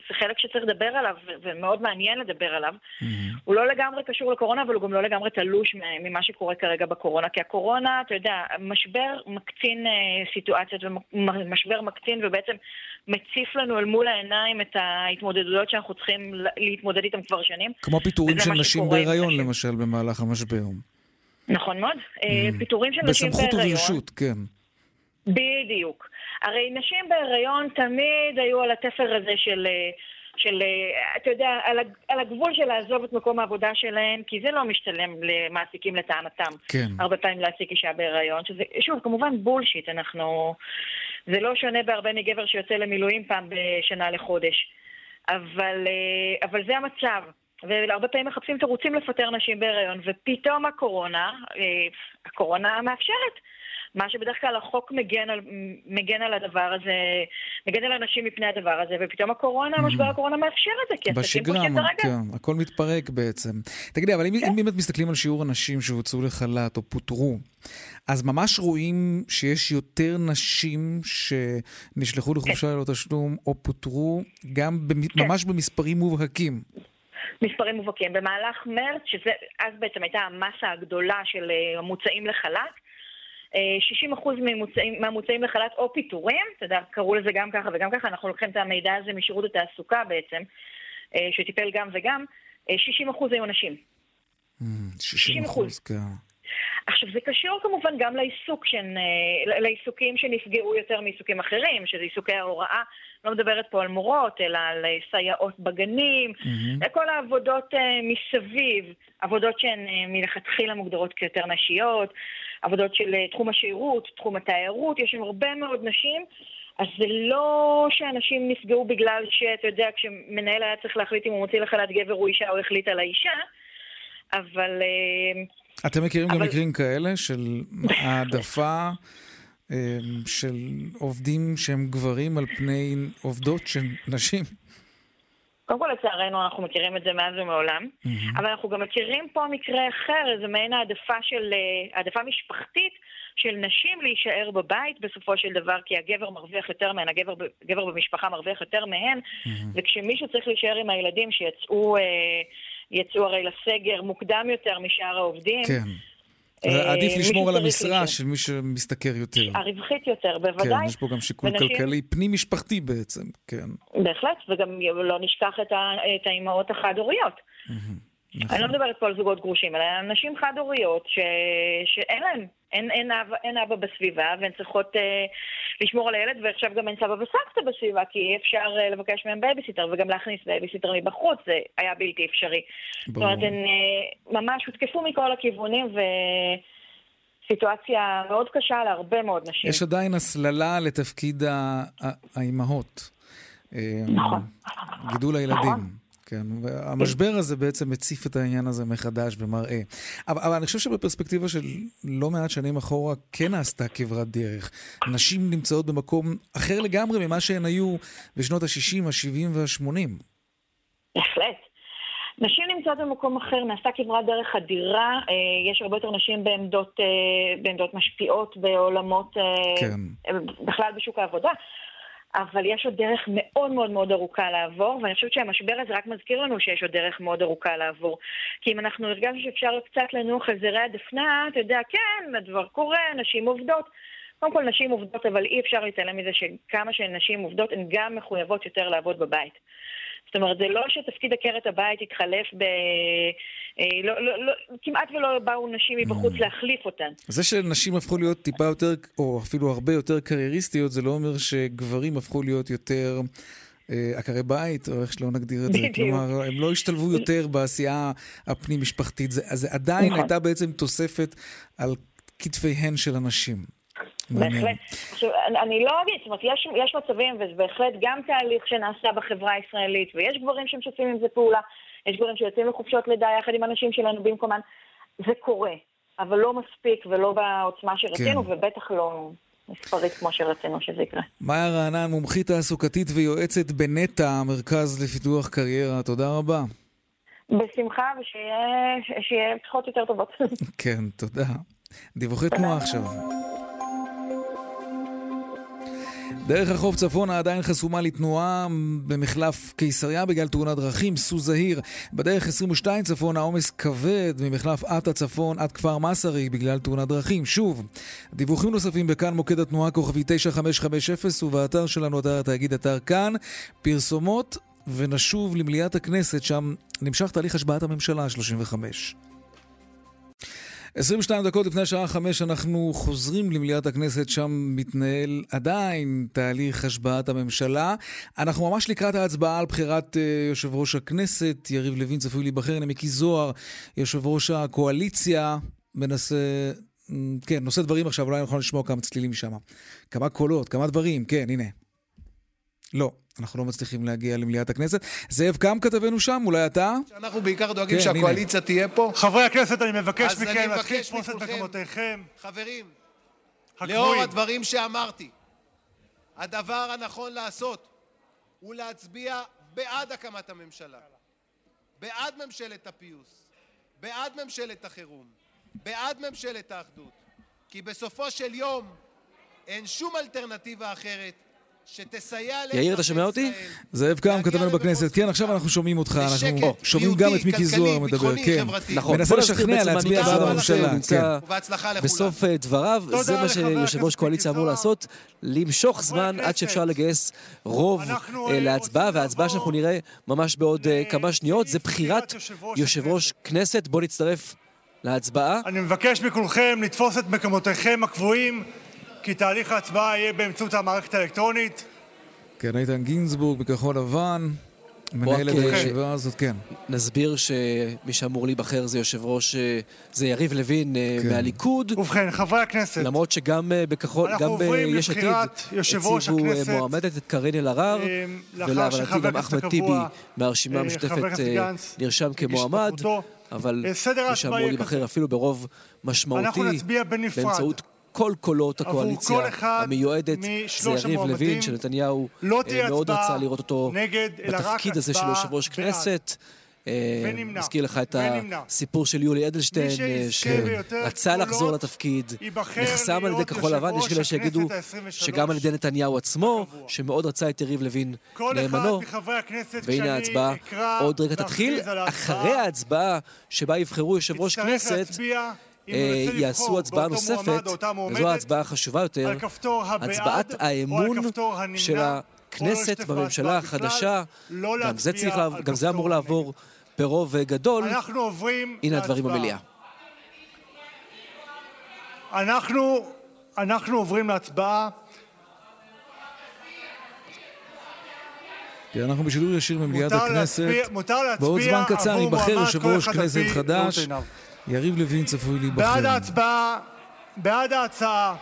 Speaker 10: זה חלק שצריך לדבר עליו, ומאוד מעניין לדבר עליו. Mm-hmm. הוא לא לגמרי קשור לקורונה, אבל הוא גם לא לגמרי תלוש ממה שקורה כרגע בקורונה. כי הקורונה, אתה יודע, משבר מקצין uh, סיטואציות, ומשבר מקצין, ובעצם מציף לנו אל מול העיניים את ההתמודדויות שאנחנו צריכים להתמודד איתן כבר שנים.
Speaker 3: כמו פיטורים של נשים בהיריון, למשל, במהלך המשבר.
Speaker 10: נכון מאוד. Mm-hmm. פיטורים של נשים בהיריון.
Speaker 3: בסמכות וברשות, כן.
Speaker 10: בדיוק. הרי נשים בהיריון תמיד היו על התפר הזה של, של אתה יודע, על, הגבול של לעזוב את מקום העבודה שלהן, כי זה לא משתלם למעסיקים לטענתם.
Speaker 3: כן.
Speaker 10: הרבה פעמים להעסיק אישה בהיריון, שזה, שוב, כמובן בולשיט, אנחנו... זה לא שונה בהרבה מגבר שיוצא למילואים פעם בשנה לחודש. אבל, אבל זה המצב. והרבה פעמים מחפשים תירוצים לפטר נשים בהיריון, ופתאום הקורונה, הקורונה מאפשרת. מה שבדרך כלל החוק מגן על, מגן על הדבר הזה, מגן על אנשים מפני הדבר הזה, ופתאום הקורונה, mm-hmm. משבר הקורונה מאפשר את זה, כי עסקים פושטים הרגל.
Speaker 3: כן, הכל מתפרק בעצם. תגידי, אבל אם, כן. אם באמת מסתכלים על שיעור הנשים שהוצאו לחל"ת או פוטרו, אז ממש רואים שיש יותר נשים שנשלחו לחופשה. ללא תשלום או פוטרו, גם במ... כן. ממש במספרים מובהקים.
Speaker 10: מספרים מובהקים. במהלך מרץ, שאז בעצם הייתה המסה הגדולה של אה, המוצאים לחל"ת, 60% מהמוצאים, מהמוצאים לחל"ת או פיטורים, אתה יודע, קראו לזה גם ככה וגם ככה, אנחנו לוקחים את המידע הזה משירות התעסוקה בעצם, אה, שטיפל גם וגם, 60% אה, היו נשים.
Speaker 3: 60 אחוז, כן.
Speaker 10: עכשיו, זה קשור כמובן גם לעיסוק אה, לעיסוקים שנפגעו יותר מעיסוקים אחרים, שזה עיסוקי ההוראה. לא מדברת פה על מורות, אלא על סייעות בגנים, mm-hmm. כל העבודות מסביב, עבודות שהן מלכתחילה מוגדרות כיותר נשיות. עבודות של אה, תחום השירות, תחום התיירות, יש שם הרבה מאוד נשים, אז זה לא שאנשים נפגעו בגלל שאתה יודע, כשמנהל היה צריך להחליט אם הוא מוציא לחל"ת גבר או אישה, הוא החליט על האישה, אבל... אה,
Speaker 3: אתם מכירים אבל... גם מקרים כאלה של העדפה אה, של עובדים שהם גברים על פני עובדות שהן נשים?
Speaker 10: קודם כל, לצערנו, אנחנו מכירים את זה מאז ומעולם, mm-hmm. אבל אנחנו גם מכירים פה מקרה אחר, איזה מעין העדפה של, אה, העדפה משפחתית של נשים להישאר בבית בסופו של דבר, כי הגבר מרוויח יותר מהן, הגבר הגבר במשפחה מרוויח יותר מהן, mm-hmm. וכשמישהו צריך להישאר עם הילדים שיצאו... אה, יצאו הרי לסגר מוקדם יותר משאר העובדים.
Speaker 3: כן. אה, עדיף לשמור על המשרה של מי שמשתכר יותר.
Speaker 10: הרווחית יותר, בוודאי.
Speaker 3: כן, יש פה גם שיקול ונשים... כלכלי פנים-משפחתי בעצם, כן.
Speaker 10: בהחלט, וגם לא נשכח את האימהות החד-הוריות. נכון. אני לא מדברת פה על זוגות גרושים, אלא על נשים חד-הוריות ש... שאין להן, אין, אין, אב, אין אבא בסביבה והן צריכות אה, לשמור על הילד, ועכשיו גם אין סבא וסבתא בסביבה, כי אי אפשר אה, לבקש מהם בייביסיטר וגם להכניס בייביסיטר מבחוץ, זה היה בלתי אפשרי. ברור. זאת אומרת, הן אה, ממש הותקפו מכל הכיוונים ו... סיטואציה מאוד קשה להרבה מאוד נשים.
Speaker 3: יש עדיין הסללה לתפקיד האימהות. אה, נכון. גידול הילדים. נכון. כן, והמשבר הזה בעצם מציף את העניין הזה מחדש ומראה. אבל, אבל אני חושב שבפרספקטיבה של לא מעט שנים אחורה כן נעשתה כברת דרך. נשים נמצאות במקום אחר לגמרי ממה שהן היו בשנות ה-60, ה-70 וה-80.
Speaker 10: בהחלט. נשים נמצאות במקום אחר, נעשתה כברת דרך אדירה, אה, יש הרבה יותר נשים בעמדות, אה, בעמדות משפיעות בעולמות, אה, כן. בכלל בשוק העבודה. אבל יש עוד דרך מאוד מאוד מאוד ארוכה לעבור, ואני חושבת שהמשבר הזה רק מזכיר לנו שיש עוד דרך מאוד ארוכה לעבור. כי אם אנחנו הרגשנו שאפשר קצת לנוח על זרי הדפנה, אתה יודע, כן, הדבר קורה, נשים עובדות. קודם כל נשים עובדות, אבל אי אפשר להתעלם מזה שכמה שנשים עובדות, הן גם מחויבות יותר לעבוד בבית. זאת אומרת, זה לא שתפקיד עקרת הבית יתחלף ב... אה, לא, לא, לא, כמעט ולא באו נשים מבחוץ mm. להחליף אותן.
Speaker 3: זה שנשים הפכו להיות טיפה יותר, או אפילו הרבה יותר קרייריסטיות, זה לא אומר שגברים הפכו להיות יותר... אה, עקרי בית, או איך שלא נגדיר את זה. בדיוק. כלומר, הם לא השתלבו יותר בעשייה הפנים-משפחתית. אז זה עדיין נכון. הייתה בעצם תוספת על כתפיהן של הנשים.
Speaker 10: בהחלט. עכשיו, אני לא אגיד, זאת אומרת, יש, יש מצבים, וזה בהחלט גם תהליך שנעשה בחברה הישראלית, ויש גברים שמשתפים עם זה פעולה, יש גברים שיוצאים לחופשות לידה יחד עם אנשים שלנו במקומן. זה קורה, אבל לא מספיק ולא בעוצמה שרצינו, כן. ובטח לא מספרית כמו שרצינו שזה יקרה.
Speaker 3: מאיה רענן, מומחית תעסוקתית ויועצת בנטע, המרכז לפיתוח קריירה, תודה רבה.
Speaker 10: בשמחה, ושיהיה פתחות יותר טובות. *laughs*
Speaker 3: כן, תודה. דיווחי תנועה עכשיו. דרך החוף צפונה עדיין חסומה לתנועה במחלף קיסריה בגלל תאונת דרכים, סו זהיר. בדרך 22 צפונה עומס כבד ממחלף עטה צפון עד כפר מסרי בגלל תאונת דרכים. שוב, דיווחים נוספים בכאן מוקד התנועה כוכבי 9550 ובאתר שלנו, אתר התאגיד, אתר כאן. פרסומות ונשוב למליאת הכנסת, שם נמשך תהליך השבעת הממשלה ה-35. 22 דקות לפני השעה 5 אנחנו חוזרים למליאת הכנסת, שם מתנהל עדיין תהליך השבעת הממשלה. אנחנו ממש לקראת ההצבעה על בחירת uh, יושב ראש הכנסת, יריב לוין צפוי להיבחר, הנה מיקי זוהר, יושב ראש הקואליציה, מנסה... כן, נושא דברים עכשיו, אולי אנחנו לשמוע כמה צלילים משם. כמה קולות, כמה דברים, כן, הנה. לא. אנחנו לא מצליחים להגיע למליאת הכנסת. זאב קם כתבנו שם, אולי אתה?
Speaker 11: אנחנו בעיקר דואגים כן, שהקואליציה הנה. תהיה פה.
Speaker 12: חברי הכנסת, אני מבקש מכם להתחיל לתפוס את מקומותיכם.
Speaker 11: חברים, לאור הדברים שאמרתי, הדבר הנכון לעשות הוא להצביע בעד הקמת הממשלה, בעד ממשלת הפיוס, בעד ממשלת החירום, בעד ממשלת האחדות, כי בסופו של יום אין שום אלטרנטיבה אחרת
Speaker 4: יאיר, אתה שומע אותי?
Speaker 3: זאב קם, כתבנו בכנסת. כן, עכשיו אנחנו שומעים אותך, אנחנו שומעים גם את מיקי זוהר מדבר, כן. נכון. מנסה לשכנע להצביע בעד הממשלה. כן.
Speaker 4: בסוף אה, דבריו, זה מה שיושב ראש קואליציה אמור לעשות, למשוך זמן עד שאפשר לגייס רוב אה, אה, להצבעה, וההצבעה שאנחנו נראה ממש בעוד כמה שניות, זה בחירת יושב ראש כנסת. בואו נצטרף להצבעה.
Speaker 12: אני מבקש מכולכם לתפוס את מקומותיכם הקבועים. כי תהליך ההצבעה יהיה באמצעות המערכת האלקטרונית.
Speaker 3: כן, איתן גינזבורג בכחול לבן. מנהל את הישיבה הזאת, כן.
Speaker 4: נסביר שמי שאמור להיבחר זה יושב ראש, אה, זה יריב לוין אה, כן. מהליכוד.
Speaker 12: ובכן, חברי הכנסת.
Speaker 4: למרות שגם אה, בכחול, גם ביש עתיד, הציבו מועמדת את קארין אלהרר, ולהבנתי גם אחמד טיבי מהרשימה המשותפת נרשם כמועמד. אבל מי שאמור להיבחר אפילו ברוב משמעותי, באמצעות כל קולות הקואליציה המיועדת זה יריב לוין, שנתניהו לא מאוד רצה לראות אותו בתפקיד הזה של יושב ראש כנסת. נזכיר לך את הסיפור של יולי אדלשטיין, שרצה לחזור לתפקיד, נחסם על ידי כחול לבן, יש כאלה שיגידו שגם על ידי נתניהו עצמו, שמאוד רצה את יריב לוין נאמנו. והנה ההצבעה, עוד רגע תתחיל, אחרי ההצבעה שבה יבחרו יושב ראש כנסת, אה, יעשו הצבעה נוספת, וזו ההצבעה החשובה יותר, הצבעת האמון של הכנסת בממשלה החדשה, לא גם זה, צריך, גם זה אמור לעבור ברוב גדול. הנה הדברים במליאה.
Speaker 12: אנחנו, אנחנו עוברים להצבעה.
Speaker 3: כי אנחנו בשידור ישיר ממליאת הכנסת. בעוד זמן קצר ייבחר יושב ראש כנסת חדש. יריב לוין צפוי להיבחר.
Speaker 12: בעד ההצבעה, בעד ההצעה.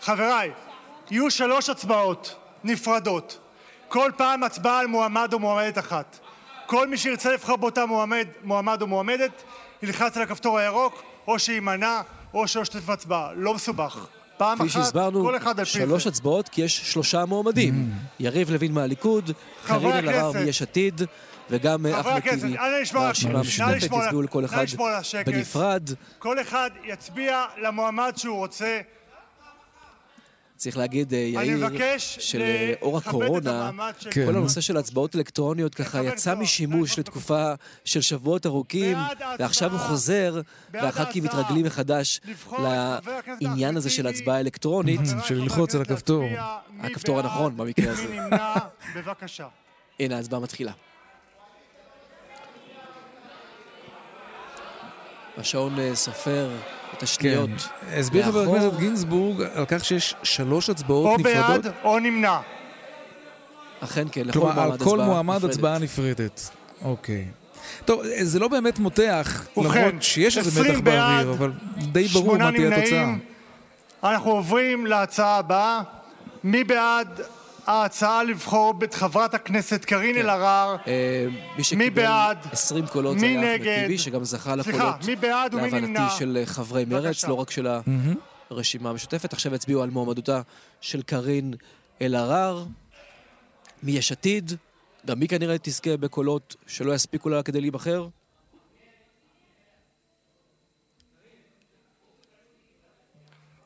Speaker 12: חבריי, יהיו שלוש הצבעות נפרדות. כל פעם הצבעה על מועמד או מועמדת אחת. כל מי שירצה לבחור באותה מועמד, מועמד או מועמדת, ילחץ על הכפתור הירוק, או שיימנע, או שלא ישתתף בהצבעה. לא מסובך. פעם אחת,
Speaker 4: שהסברנו,
Speaker 12: כל אחד על
Speaker 4: פי זה. שלוש הצבעות, כי יש שלושה מועמדים. Mm. יריב לוין מהליכוד, קארין אלהרר מיש עתיד, וגם אחמד טיבי מהרשימה המשותפת הצביעו לכל אחד בנפרד.
Speaker 12: כל אחד יצביע למועמד שהוא רוצה.
Speaker 4: צריך להגיד, אה, יאיר, שלאור הקורונה, כן. כל הנושא של הצבעות אלקטרוניות ככה יצא משימוש לתקופה של שבועות ארוכים, ועכשיו הוא חוזר, והח"כים מתרגלים מחדש לעניין הזה של הצבעה אלקטרונית.
Speaker 3: של ללחוץ על הכפתור.
Speaker 4: הכפתור הנכון במקרה הזה.
Speaker 12: בבקשה.
Speaker 4: הנה, ההצבעה מתחילה. השעון אה, סופר את השניות.
Speaker 3: כן. הסביר חבר הכנסת גינזבורג על כך שיש שלוש הצבעות
Speaker 12: או
Speaker 3: נפרדות.
Speaker 12: או בעד או נמנע.
Speaker 4: אכן כן, לכל מועמד הצבעה נפרדת.
Speaker 3: כלומר, על כל מועמד הצבעה נפרדת. אוקיי. טוב, זה לא באמת מותח, למרות שיש איזה מתח באוויר, אבל די ברור מה תהיה התוצאה.
Speaker 12: אנחנו עוברים להצעה הבאה. מי בעד ההצעה לבחור את חברת הכנסת קארין כן. אלהרר.
Speaker 4: אה, מי בעד? 20 קולות זה היה אחמד טיבי, שגם זכה לקולות.
Speaker 12: מי בעד ומי נמנע?
Speaker 4: להבנתי של חברי מרץ, לא רק של הרשימה המשותפת. עכשיו יצביעו על מועמדותה של קארין אלהרר. מיש עתיד, גם היא כנראה תזכה בקולות שלא יספיקו לה כדי להיבחר.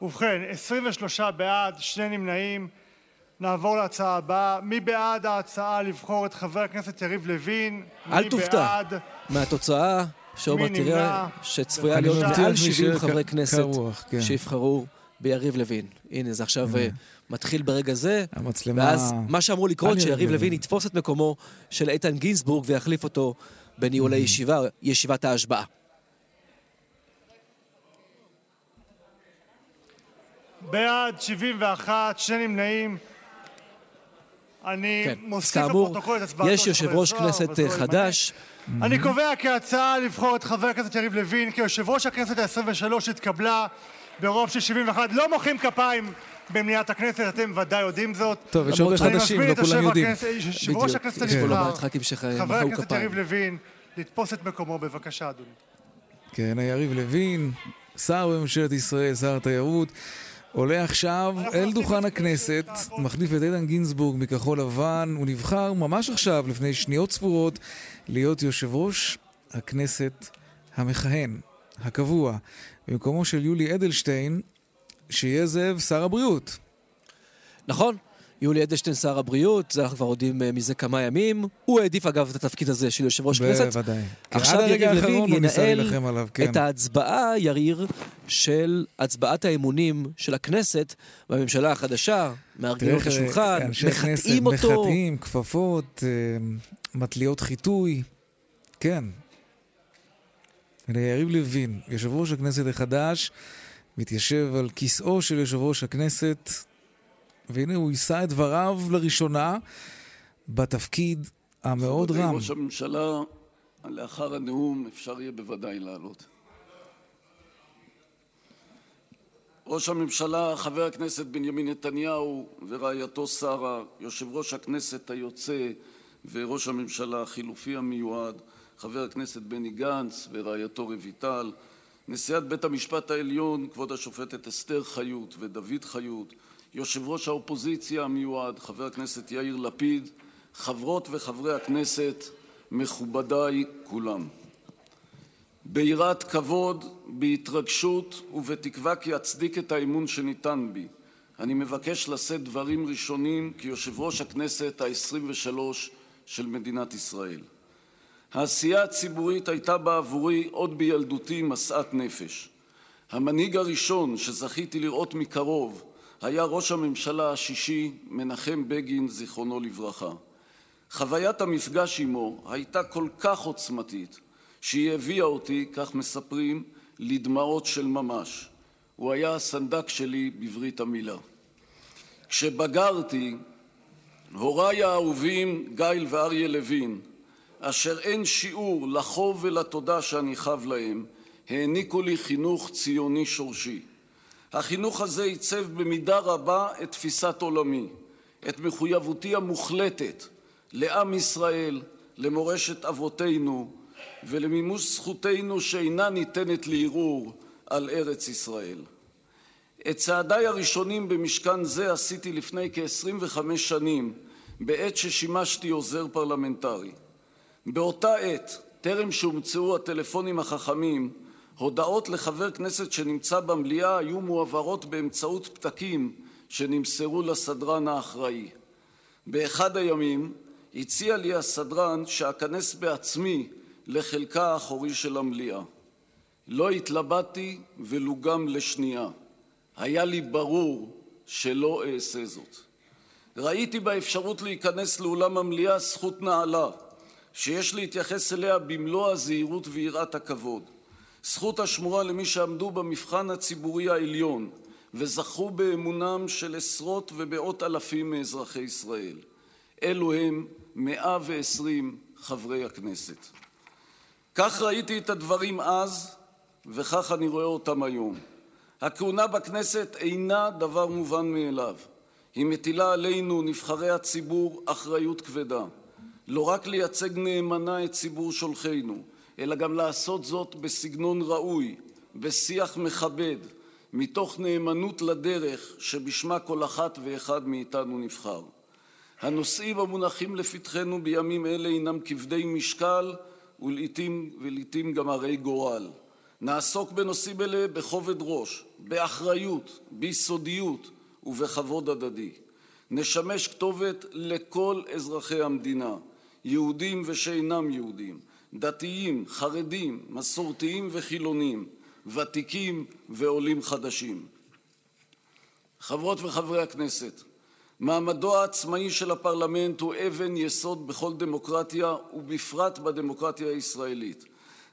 Speaker 12: ובכן, 23 בעד, שני נמנעים. נעבור להצעה הבאה. מי בעד ההצעה לבחור את חבר הכנסת יריב לוין?
Speaker 4: אל תופתע מהתוצאה, מעט תראה שצפויה להיות מעל 70 חברי כנסת כן. שיבחרו ביריב לוין. הנה, זה עכשיו אה, מתחיל ברגע זה.
Speaker 3: המצלמה...
Speaker 4: ואז מה שאמור לקרות, שיריב לוין יתפוס את מקומו של איתן גינזבורג ויחליף אותו בניהול הישיבה, ישיבת ההשבעה.
Speaker 12: בעד 71, שני נמנעים. אני כן. מוסיף לפרוטוקול את הצבעתו
Speaker 4: יש יושב ראש כנסת חדש.
Speaker 12: אני קובע כי ההצעה לבחור את חבר הכנסת יריב לוין כיושב ראש הכנסת העשרים-ושלוש התקבלה ברוב של 71. לא מוחאים כפיים במליאת הכנסת, אתם ודאי יודעים זאת.
Speaker 3: טוב, יש הרבה חדשים, לא כולם יודעים.
Speaker 12: יושב ראש הכנסת הנבחר, חבר הכנסת יריב לוין, לתפוס את מקומו, בבקשה, אדוני.
Speaker 3: כן, יריב לוין, שר בממשלת ישראל, שר התיירות. עולה עכשיו אל דוכן הכנסת, מחליף את איתן גינזבורג מכחול לבן, הוא נבחר ממש עכשיו, לפני שניות ספורות, להיות יושב ראש הכנסת המכהן, הקבוע, במקומו של יולי אדלשטיין, שיהיה זאב שר הבריאות.
Speaker 4: נכון, יולי אדלשטיין שר הבריאות, זה אנחנו כבר יודעים אה, מזה כמה ימים. הוא העדיף אגב את התפקיד הזה של יושב ראש כנסת.
Speaker 3: בוודאי.
Speaker 4: עכשיו יריב לוין ינהל עליו, כן. את ההצבעה, יריר, של הצבעת האמונים של הכנסת בממשלה החדשה, מארגנים את השולחן, מחטאים אותו.
Speaker 3: מחטאים, כפפות, אה, מטליות חיטוי, כן. יריב לוין, יושב ראש הכנסת החדש, מתיישב על כיסאו של יושב ראש הכנסת והנה הוא יישא את דבריו לראשונה, בתפקיד המאוד רם.
Speaker 13: ראש הממשלה, לאחר הנאום אפשר יהיה בוודאי לעלות. ראש הממשלה חבר הכנסת בנימין נתניהו ורעייתו שרה, יושב ראש הכנסת היוצא וראש הממשלה החילופי המיועד, חבר הכנסת בני גנץ ורעייתו רויטל, נשיאת בית המשפט העליון כבוד השופטת אסתר חיות ודוד חיות, יושב ראש האופוזיציה המיועד חבר הכנסת יאיר לפיד, חברות וחברי הכנסת, מכובדיי כולם. ביראת כבוד, בהתרגשות ובתקווה כי אצדיק את האמון שניתן בי, אני מבקש לשאת דברים ראשונים כיושב ראש הכנסת העשרים ושלוש של מדינת ישראל. העשייה הציבורית הייתה בעבורי עוד בילדותי משאת נפש. המנהיג הראשון שזכיתי לראות מקרוב היה ראש הממשלה השישי, מנחם בגין, זיכרונו לברכה. חוויית המפגש עמו הייתה כל כך עוצמתית, שהיא הביאה אותי, כך מספרים, לדמעות של ממש. הוא היה הסנדק שלי בברית המילה. כשבגרתי, הוריי האהובים גיל ואריה לוין, אשר אין שיעור לחוב ולתודה שאני חב להם, העניקו לי חינוך ציוני שורשי. החינוך הזה עיצב במידה רבה את תפיסת עולמי, את מחויבותי המוחלטת לעם ישראל, למורשת אבותינו ולמימוש זכותנו שאינה ניתנת לערעור על ארץ ישראל. את צעדיי הראשונים במשכן זה עשיתי לפני כ-25 שנים, בעת ששימשתי עוזר פרלמנטרי. באותה עת, טרם שהומצאו הטלפונים החכמים, הודעות לחבר כנסת שנמצא במליאה היו מועברות באמצעות פתקים שנמסרו לסדרן האחראי. באחד הימים הציע לי הסדרן שאכנס בעצמי לחלקה האחורי של המליאה. לא התלבטתי ולו גם לשנייה. היה לי ברור שלא אעשה זאת. ראיתי באפשרות להיכנס לאולם המליאה זכות נעלה, שיש להתייחס אליה במלוא הזהירות ויראת הכבוד. זכות השמורה למי שעמדו במבחן הציבורי העליון וזכו באמונם של עשרות ומאות אלפים מאזרחי ישראל. אלו הם 120 חברי הכנסת. כך ראיתי את הדברים אז, וכך אני רואה אותם היום. הכהונה בכנסת אינה דבר מובן מאליו. היא מטילה עלינו, נבחרי הציבור, אחריות כבדה. לא רק לייצג נאמנה את ציבור שולחינו, אלא גם לעשות זאת בסגנון ראוי, בשיח מכבד, מתוך נאמנות לדרך שבשמה כל אחת ואחד מאיתנו נבחר. הנושאים המונחים לפתחנו בימים אלה הינם כבדי משקל ולעיתים, ולעיתים גם הרי גורל. נעסוק בנושאים אלה בכובד ראש, באחריות, ביסודיות ובכבוד הדדי. נשמש כתובת לכל אזרחי המדינה, יהודים ושאינם יהודים, דתיים, חרדים, מסורתיים וחילונים, ותיקים ועולים חדשים. חברות וחברי הכנסת, מעמדו העצמאי של הפרלמנט הוא אבן יסוד בכל דמוקרטיה ובפרט בדמוקרטיה הישראלית.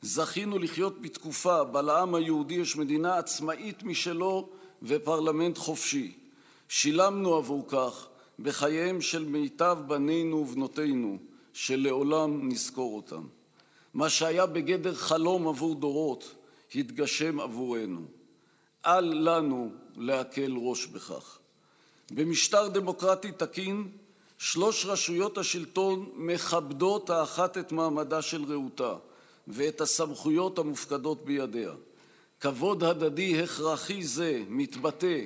Speaker 13: זכינו לחיות בתקופה בה לעם היהודי יש מדינה עצמאית משלו ופרלמנט חופשי. שילמנו עבור כך בחייהם של מיטב בנינו ובנותינו, שלעולם נזכור אותם. מה שהיה בגדר חלום עבור דורות, התגשם עבורנו. אל לנו להקל ראש בכך. במשטר דמוקרטי תקין, שלוש רשויות השלטון מכבדות האחת את מעמדה של רעותה ואת הסמכויות המופקדות בידיה. כבוד הדדי הכרחי זה מתבטא,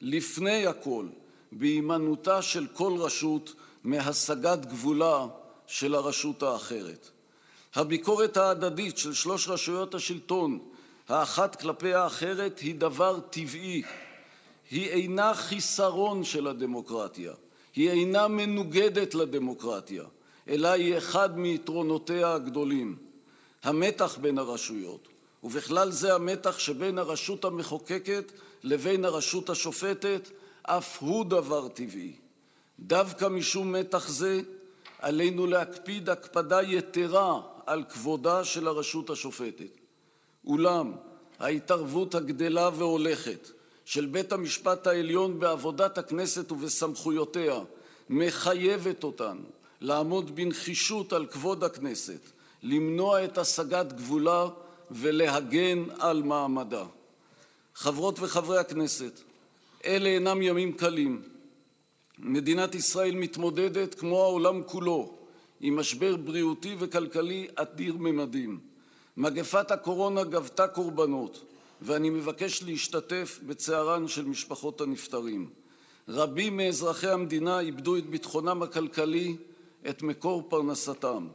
Speaker 13: לפני הכל, בהימנעותה של כל רשות מהשגת גבולה של הרשות האחרת. הביקורת ההדדית של שלוש רשויות השלטון, האחת כלפי האחרת, היא דבר טבעי. היא אינה חיסרון של הדמוקרטיה, היא אינה מנוגדת לדמוקרטיה, אלא היא אחד מיתרונותיה הגדולים. המתח בין הרשויות, ובכלל זה המתח שבין הרשות המחוקקת לבין הרשות השופטת, אף הוא דבר טבעי. דווקא משום מתח זה, עלינו להקפיד הקפדה יתרה על כבודה של הרשות השופטת. אולם ההתערבות הגדלה והולכת של בית המשפט העליון בעבודת הכנסת ובסמכויותיה מחייבת אותנו לעמוד בנחישות על כבוד הכנסת, למנוע את השגת גבולה ולהגן על מעמדה. חברות וחברי הכנסת, אלה אינם ימים קלים. מדינת ישראל מתמודדת, כמו העולם כולו, עם משבר בריאותי וכלכלי אדיר ממדים. מגפת הקורונה גבתה קורבנות, ואני מבקש להשתתף בצערן של משפחות הנפטרים. רבים מאזרחי המדינה איבדו את ביטחונם הכלכלי, את מקור פרנסתם.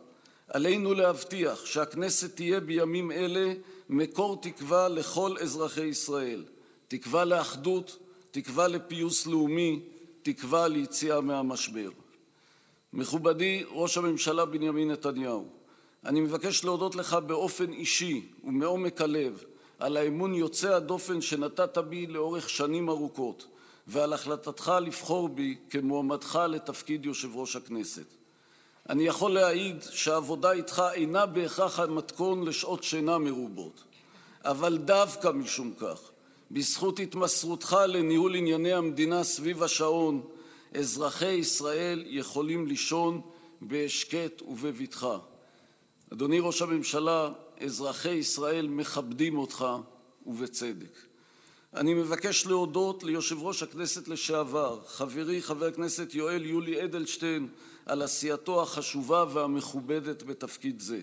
Speaker 13: עלינו להבטיח שהכנסת תהיה בימים אלה מקור תקווה לכל אזרחי ישראל, תקווה לאחדות, תקווה לפיוס לאומי, תקווה ליציאה מהמשבר. מכובדי ראש הממשלה בנימין נתניהו, אני מבקש להודות לך באופן אישי ומעומק הלב על האמון יוצא הדופן שנתת בי לאורך שנים ארוכות ועל החלטתך לבחור בי כמועמדך לתפקיד יושב ראש הכנסת. אני יכול להעיד שהעבודה איתך אינה בהכרח המתכון לשעות שינה מרובות, אבל דווקא משום כך, בזכות התמסרותך לניהול ענייני המדינה סביב השעון, אזרחי ישראל יכולים לישון בהשקט ובבטחה. אדוני ראש הממשלה, אזרחי ישראל מכבדים אותך, ובצדק. אני מבקש להודות ליושב ראש הכנסת לשעבר, חברי חבר הכנסת יואל יולי אדלשטיין, על עשייתו החשובה והמכובדת בתפקיד זה.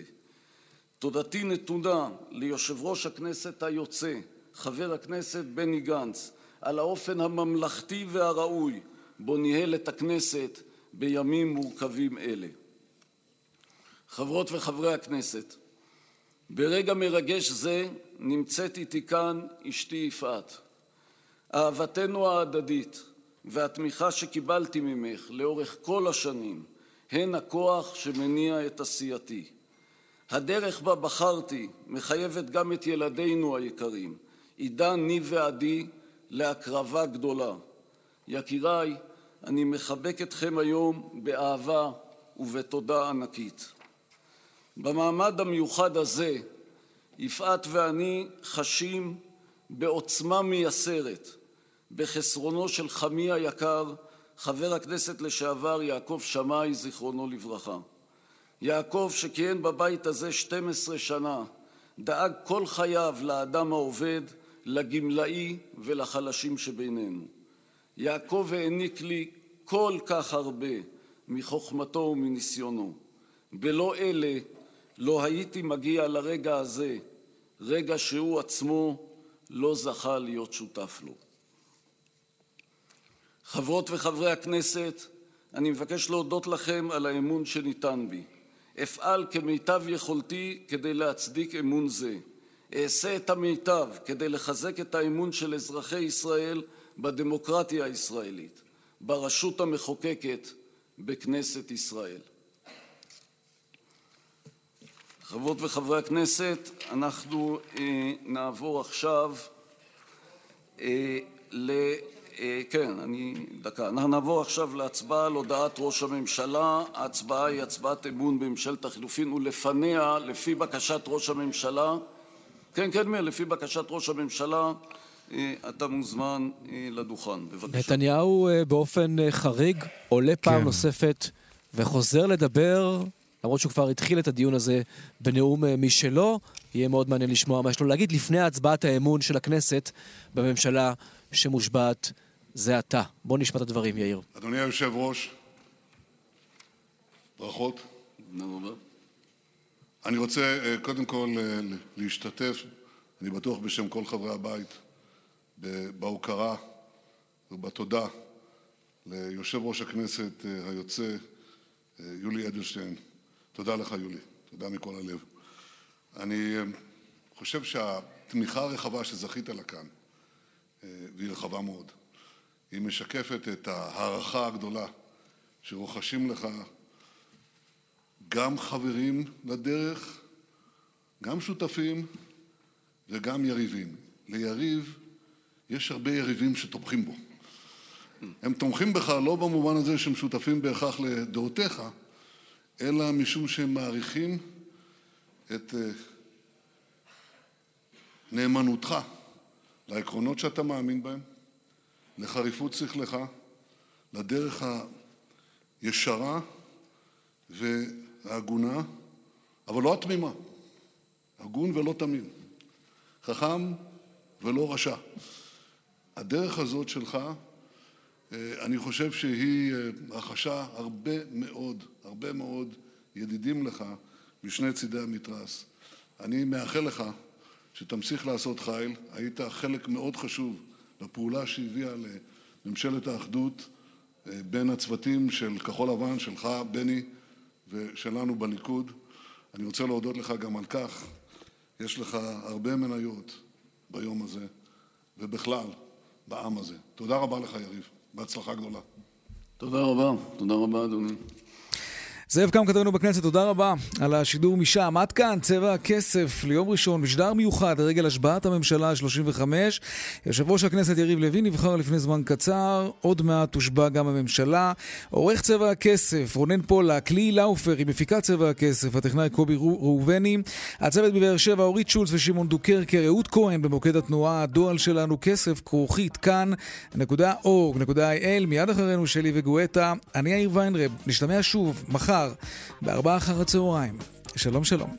Speaker 13: תודתי נתונה ליושב ראש הכנסת היוצא, חבר הכנסת בני גנץ, על האופן הממלכתי והראוי בו ניהל את הכנסת בימים מורכבים אלה. חברות וחברי הכנסת, ברגע מרגש זה נמצאת איתי כאן אשתי יפעת. אהבתנו ההדדית והתמיכה שקיבלתי ממך לאורך כל השנים הן הכוח שמניע את עשייתי. הדרך בה בחרתי מחייבת גם את ילדינו היקרים, עידן, ניב ועדי, להקרבה גדולה. יקיריי, אני מחבק אתכם היום באהבה ובתודה ענקית. במעמד המיוחד הזה יפעת ואני חשים בעוצמה מייסרת בחסרונו של חמי היקר, חבר הכנסת לשעבר יעקב שמאי, זיכרונו לברכה. יעקב, שכיהן בבית הזה 12 שנה, דאג כל חייו לאדם העובד, לגמלאי ולחלשים שבינינו. יעקב העניק לי כל כך הרבה מחוכמתו ומניסיונו. בלא אלה לא הייתי מגיע לרגע הזה, רגע שהוא עצמו לא זכה להיות שותף לו. חברות וחברי הכנסת, אני מבקש להודות לכם על האמון שניתן בי. אפעל כמיטב יכולתי כדי להצדיק אמון זה. אעשה את המיטב כדי לחזק את האמון של אזרחי ישראל בדמוקרטיה הישראלית, ברשות המחוקקת, בכנסת ישראל. חברות וחברי הכנסת, אנחנו אה, אה. אה, כן, אני... דקה. אנחנו נעבור עכשיו להצבעה על הודעת ראש הממשלה. ההצבעה היא הצבעת אמון בממשלת החילופין, ולפניה, לפי בקשת ראש הממשלה, כן, כן, לפי בקשת ראש הממשלה, אתה מוזמן אה, לדוכן. בבקשה.
Speaker 4: נתניהו אה, באופן אה, חריג עולה פעם כן. נוספת וחוזר לדבר למרות שהוא כבר התחיל את הדיון הזה בנאום אה, משלו. יהיה מאוד מעניין לשמוע מה יש לו להגיד לפני הצבעת האמון של הכנסת בממשלה שמושבעת זה עתה. בוא נשמע את הדברים, יאיר.
Speaker 14: אדוני היושב-ראש, ברכות. אני רוצה אה, קודם כל אה, להשתתף, אני בטוח בשם כל חברי הבית, בהוקרה ובתודה ליושב ראש הכנסת היוצא יולי אדלשטיין, תודה לך, יולי. תודה מכל הלב. אני אה, חושב שהתמיכה הרחבה שזכית לה כאן, אה, והיא רחבה מאוד, היא משקפת את ההערכה הגדולה שרוחשים לך גם חברים לדרך, גם שותפים וגם יריבים. ליריב יש הרבה יריבים שתומכים בו. הם תומכים בך לא במובן הזה שהם שותפים בהכרח לדעותיך, אלא משום שהם מעריכים את אה, נאמנותך לעקרונות שאתה מאמין בהם, לחריפות שכלך, לדרך הישרה והגונה, אבל לא התמימה. הגון ולא תמים. חכם ולא רשע. הדרך הזאת שלך, אה, אני חושב שהיא אה, רכשה הרבה מאוד, הרבה מאוד ידידים לך משני צידי המתרס. אני מאחל לך שתמשיך לעשות חיל, היית חלק מאוד חשוב בפעולה שהביאה לממשלת האחדות אה, בין הצוותים של כחול לבן, שלך, בני, ושלנו בליכוד. אני רוצה להודות לך גם על כך. יש לך הרבה מניות ביום הזה, ובכלל, בעם הזה. תודה רבה לך, יריב. בהצלחה גדולה.
Speaker 13: תודה רבה. תודה רבה, אדוני.
Speaker 3: זאב קם כתבנו בכנסת, תודה רבה על השידור משם. עד כאן צבע הכסף ליום ראשון, משדר מיוחד לרגל השבעת הממשלה ה-35. יושב ראש הכנסת יריב לוין נבחר לפני זמן קצר, עוד מעט תושבע גם הממשלה. עורך צבע הכסף, רונן פולק, ליהי לאופר, היא מפיקת צבע הכסף, הטכנאי קובי ראובני, הצוות בבאר שבע, אורית שולץ ושמעון דוקרקר, אהוד כהן במוקד התנועה, הדואל שלנו כסף כרוכית כאן.org.il, מיד אחרינו שלי וגואטה. אני יאיר ויינרב, נשתמע שוב מחר. מחר, בארבעה אחר הצהריים. שלום שלום.